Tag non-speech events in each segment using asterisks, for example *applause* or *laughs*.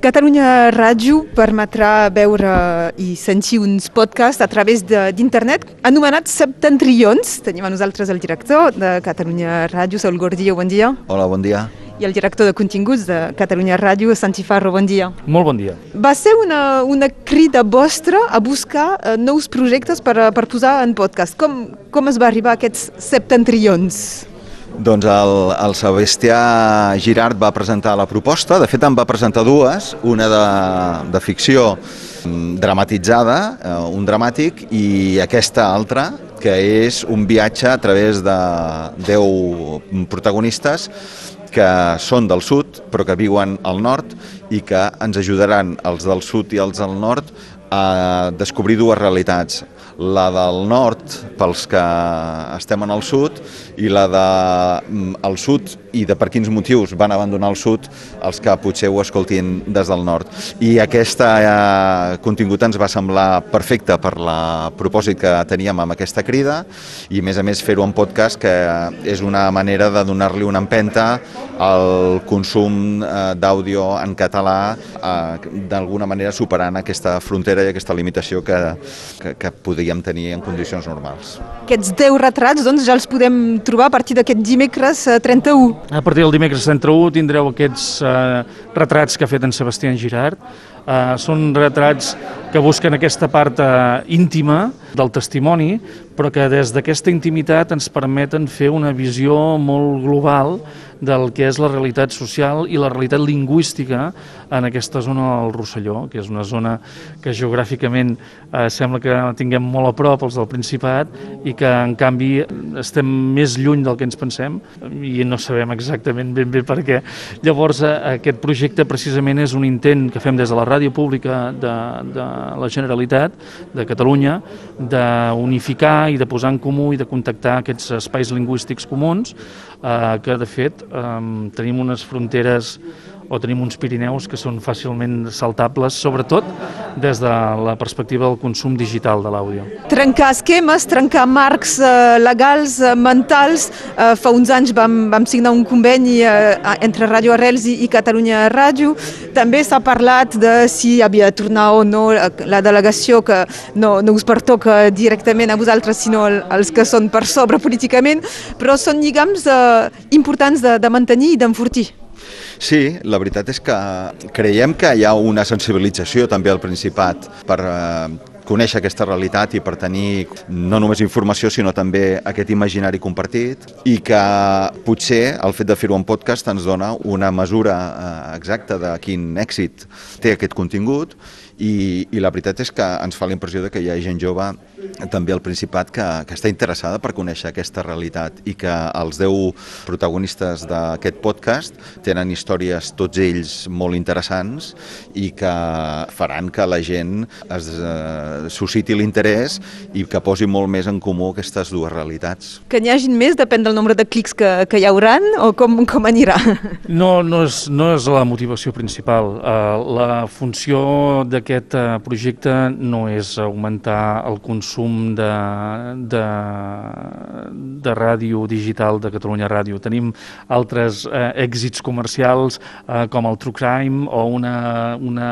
Catalunya Ràdio permetrà veure i sentir uns podcasts a través d'internet anomenats septentrions. Tenim a nosaltres el director de Catalunya Ràdio, Saul Gordillo, bon dia. Hola, bon dia. I el director de continguts de Catalunya Ràdio, Santi Farro, bon dia. Molt bon dia. Va ser una, una crida vostra a buscar uh, nous projectes per, per posar en podcast. Com, com es va arribar a aquests septentrions? Doncs el, el Sebastià Girard va presentar la proposta, de fet en va presentar dues, una de, de ficció mm, dramatitzada, eh, un dramàtic, i aquesta altra, que és un viatge a través de 10 protagonistes que són del sud però que viuen al nord i que ens ajudaran els del sud i els del nord a descobrir dues realitats la del nord pels que estem en el sud i la del mm, sud i de per quins motius van abandonar el sud els que potser ho escoltin des del nord. I aquest eh, contingut ens va semblar perfecte per la propòsit que teníem amb aquesta crida i a més a més fer-ho en podcast que és una manera de donar-li una empenta al consum eh, d'àudio en català eh, d'alguna manera superant aquesta frontera i aquesta limitació que, que, que podíem podríem tenir en condicions normals. Aquests 10 retrats doncs, ja els podem trobar a partir d'aquest dimecres 31. Eh, a partir del dimecres 31 tindreu aquests eh, retrats que ha fet en Sebastià Girard. Eh, són retrats que busquen aquesta part eh, íntima del testimoni, però que des d'aquesta intimitat ens permeten fer una visió molt global del que és la realitat social i la realitat lingüística en aquesta zona del Rosselló, que és una zona que geogràficament eh, sembla que tinguem molt a prop els del Principat i que en canvi estem més lluny del que ens pensem i no sabem exactament ben bé per què. Llavors eh, aquest projecte precisament és un intent que fem des de la ràdio pública de, de la Generalitat de Catalunya d'unificar i de posar en comú i de contactar aquests espais lingüístics comuns eh, que de fet eh, tenim unes fronteres o tenim uns Pirineus que són fàcilment saltables, sobretot des de la perspectiva del consum digital de l'àudio. Trencar esquemes, trencar marcs eh, legals, eh, mentals. Eh, fa uns anys vam, vam signar un conveni entre Ràdio Arrels i, Catalunya Ràdio. També s'ha parlat de si havia de tornar o no la delegació, que no, no us pertoca directament a vosaltres, sinó als que són per sobre *laughs* políticament, però són lligams importants de, de mantenir i d'enfortir. Sí, la veritat és que creiem que hi ha una sensibilització també al Principat per eh, conèixer aquesta realitat i per tenir no només informació sinó també aquest imaginari compartit i que potser el fet de fer-ho en podcast ens dona una mesura eh, exacta de quin èxit té aquest contingut i, i la veritat és que ens fa la impressió de que hi ha gent jove també al Principat que, que està interessada per conèixer aquesta realitat i que els 10 protagonistes d'aquest podcast tenen històries tots ells molt interessants i que faran que la gent es eh, susciti l'interès i que posi molt més en comú aquestes dues realitats. Que n'hi hagin més depèn del nombre de clics que, que hi hauran o com, com anirà? No, no és, no és la motivació principal. Uh, la funció d'aquest aquest eh, projecte no és augmentar el consum de, de, de ràdio digital de Catalunya Ràdio. Tenim altres eh, èxits comercials eh, com el True Crime o una, una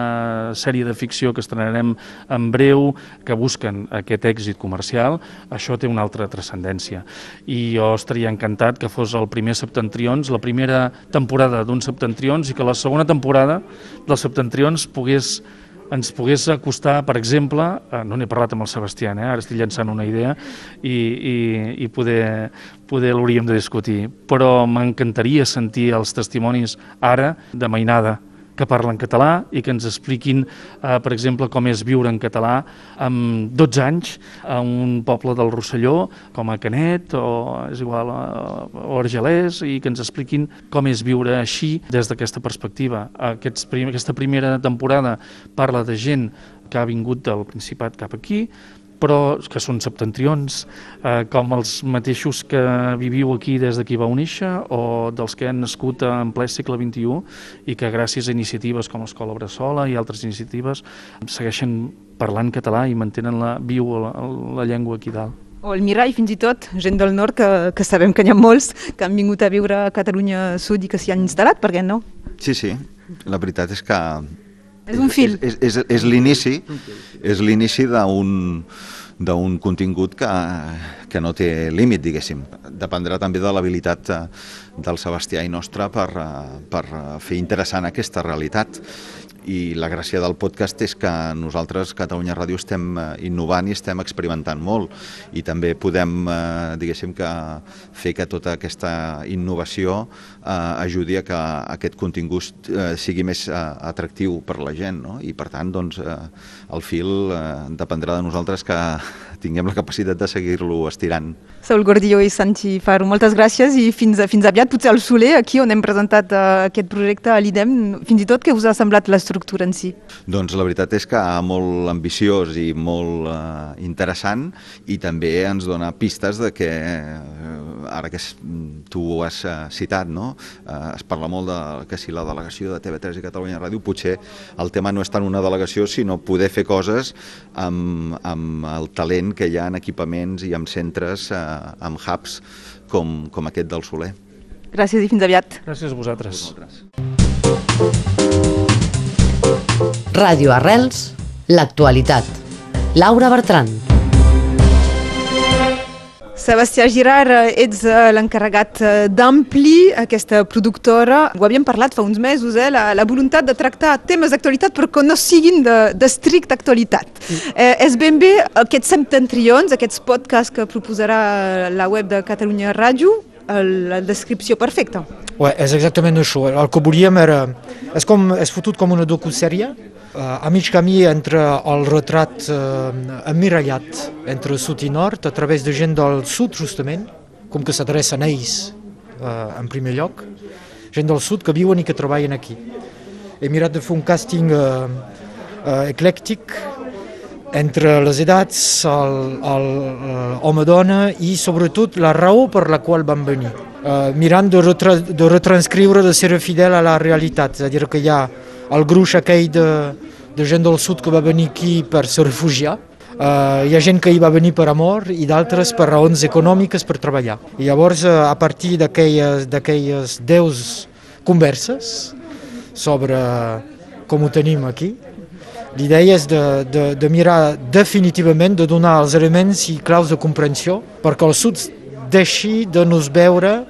sèrie de ficció que estrenarem en breu que busquen aquest èxit comercial. Això té una altra transcendència. I jo estaria encantat que fos el primer Septentrions, la primera temporada d'un Septentrions i que la segona temporada dels Septentrions pogués ens pogués acostar, per exemple, eh, no n'he parlat amb el Sebastià, eh, ara estic llançant una idea i, i, i poder, poder l'hauríem de discutir, però m'encantaria sentir els testimonis ara de Mainada, que parlen català i que ens expliquin, eh, per exemple, com és viure en català amb 12 anys a un poble del Rosselló, com a Canet o és igual, o Argelès, i que ens expliquin com és viure així des d'aquesta perspectiva. Aquests, aquesta primera temporada parla de gent que ha vingut del Principat cap aquí, però que són septentrions, eh, com els mateixos que viviu aquí des d'aquí va néixer o dels que han nascut en ple segle XXI i que gràcies a iniciatives com l'Escola Bressola i altres iniciatives segueixen parlant català i mantenen la, viu la, la llengua aquí dalt. O el Mirai, fins i tot, gent del nord, que, que sabem que n'hi ha molts que han vingut a viure a Catalunya Sud i que s'hi han instal·lat, per què no? Sí, sí, la veritat és que És un fil. És, és, és, és l'inici és l'inici d'un d'un contingut que, que no té límit, diguéssim. Dependrà també de l'habilitat eh, del Sebastià i nostra per, eh, per fer interessant aquesta realitat i la gràcia del podcast és que nosaltres, Catalunya Ràdio, estem eh, innovant i estem experimentant molt i també podem, eh, diguéssim, que fer que tota aquesta innovació eh, ajudi a que aquest contingut eh, sigui més eh, atractiu per la gent no? i per tant doncs, eh, el fil eh, dependrà de nosaltres que *laughs* tinguem la capacitat de seguir-lo estirant. Saul Gordillo i Santi Faro, moltes gràcies i fins, fins aviat, potser al Soler, aquí on hem presentat uh, aquest projecte a l'IDEM, fins i tot què us ha semblat l'estructura en si? Doncs la veritat és que molt ambiciós i molt uh, interessant i també ens dona pistes de que uh, ara que tu ho has uh, citat, no? Uh, es parla molt de que si la delegació de TV3 i Catalunya Ràdio potser el tema no és tant una delegació sinó poder fer coses amb, amb el talent que hi ha en equipaments i amb centres, eh, amb hubs com, com aquest del Soler. Gràcies i fins aviat. Gràcies a vosaltres. A vosaltres. Ràdio Arrels, l'actualitat. Laura Bertran. Sebastià Girard, eh, ets eh, l'encarregat eh, d'Ampli, aquesta productora. Ho havíem parlat fa uns mesos, eh? la, la voluntat de tractar temes d'actualitat però que no siguin d'estricta de, actualitat. Mm. Eh, és ben bé aquests septentrions, aquests podcasts que proposarà la web de Catalunya Ràdio, la descripció perfecta. Ouais, és exactament això. El que volíem era... És, com, és fotut com una docusèrie, a mig camí entre el retrat uh, emmirallat entre sud i nord a través de gent del sud justament, com que s'adrecen a ells uh, en primer lloc, gent del sud que viuen i que treballen aquí. He mirat de fer un càsting eclèctic entre les edats, l'home-dona i sobretot la raó per la qual van venir. Mirant de, retra de retranscriure, de ser fidel a la realitat, és a dir que hi ha el gruix aquell de, de gent del sud que va venir aquí per se refugiar, Uh, hi ha gent que hi va venir per amor i d'altres per raons econòmiques per treballar. I llavors, uh, a partir d'aquelles deus converses sobre com ho tenim aquí, l'idea és de, de, de mirar definitivament, de donar els elements i claus de comprensió perquè el sud deixi de nos veure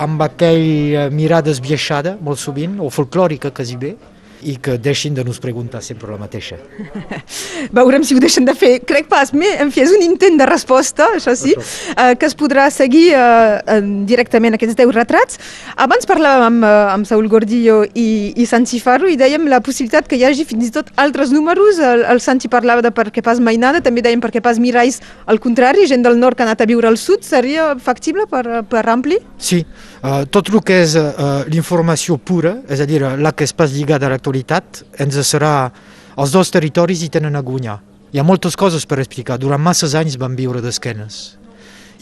amb aquella mirada esbiaixada, molt sovint, o folclòrica quasi bé, i que deixin de nos preguntar sempre la mateixa. *laughs* Veurem si ho deixen de fer. Crec pas, en fi, és un intent de resposta, això sí, això. Eh, que es podrà seguir eh, directament aquests 10 retrats. Abans parlàvem amb, eh, amb Saúl Gordillo i, i Santi Farro i dèiem la possibilitat que hi hagi fins i tot altres números. El, el Santi parlava de per què pas Mainada, també dèiem per què pas Mirais, al contrari, gent del nord que ha anat a viure al sud, seria factible per, per ampli? Sí, uh, tot el que és uh, l'informació pura, és a dir, la que és pas lligada a l'actualitat, l'actualitat ens serà... Els dos territoris hi tenen a guanyar. Hi ha moltes coses per explicar. Durant masses anys vam viure d'esquenes.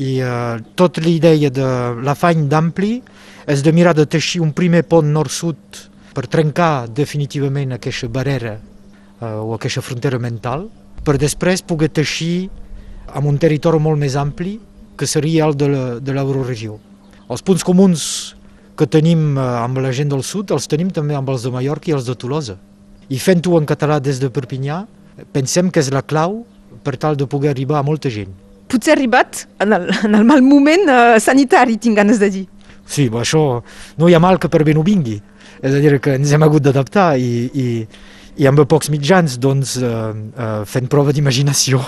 I uh, tot l'idea de l'afany d'ampli és de mirar de teixir un primer pont nord-sud per trencar definitivament aquesta barrera uh, o aquesta frontera mental, per després poder teixir amb un territori molt més ampli que seria el de l'euroregió. Els punts comuns que tenim eh, amb la gent del sud els tenim també amb els de Mallorca i els de Tolosa. I fent-ho en català des de Perpinyà, pensem que és la clau per tal de poder arribar a molta gent. Potser arribat en el, en el mal moment eh, sanitari, tinc ganes de dir. Sí, però això no hi ha mal que per bé no vingui. És a dir, que ens hem hagut d'adaptar i, i, i amb pocs mitjans doncs, eh, eh, fent prova d'imaginació.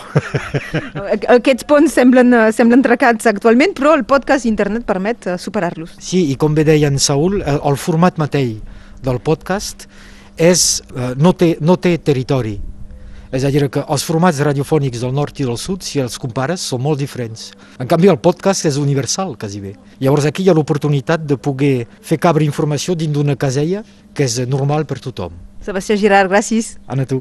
Aquests ponts semblen, eh, semblen tracats actualment, però el podcast internet permet eh, superar-los. Sí, i com bé deia en Saúl, el, el format mateix del podcast és, eh, no, té, no té territori. És a dir, que els formats radiofònics del nord i del sud, si els compares, són molt diferents. En canvi, el podcast és universal, quasi bé. Llavors aquí hi ha l'oportunitat de poder fer cabre informació dins d'una casella que és normal per tothom. Sebastià Girard, gràcies. Anna, tu.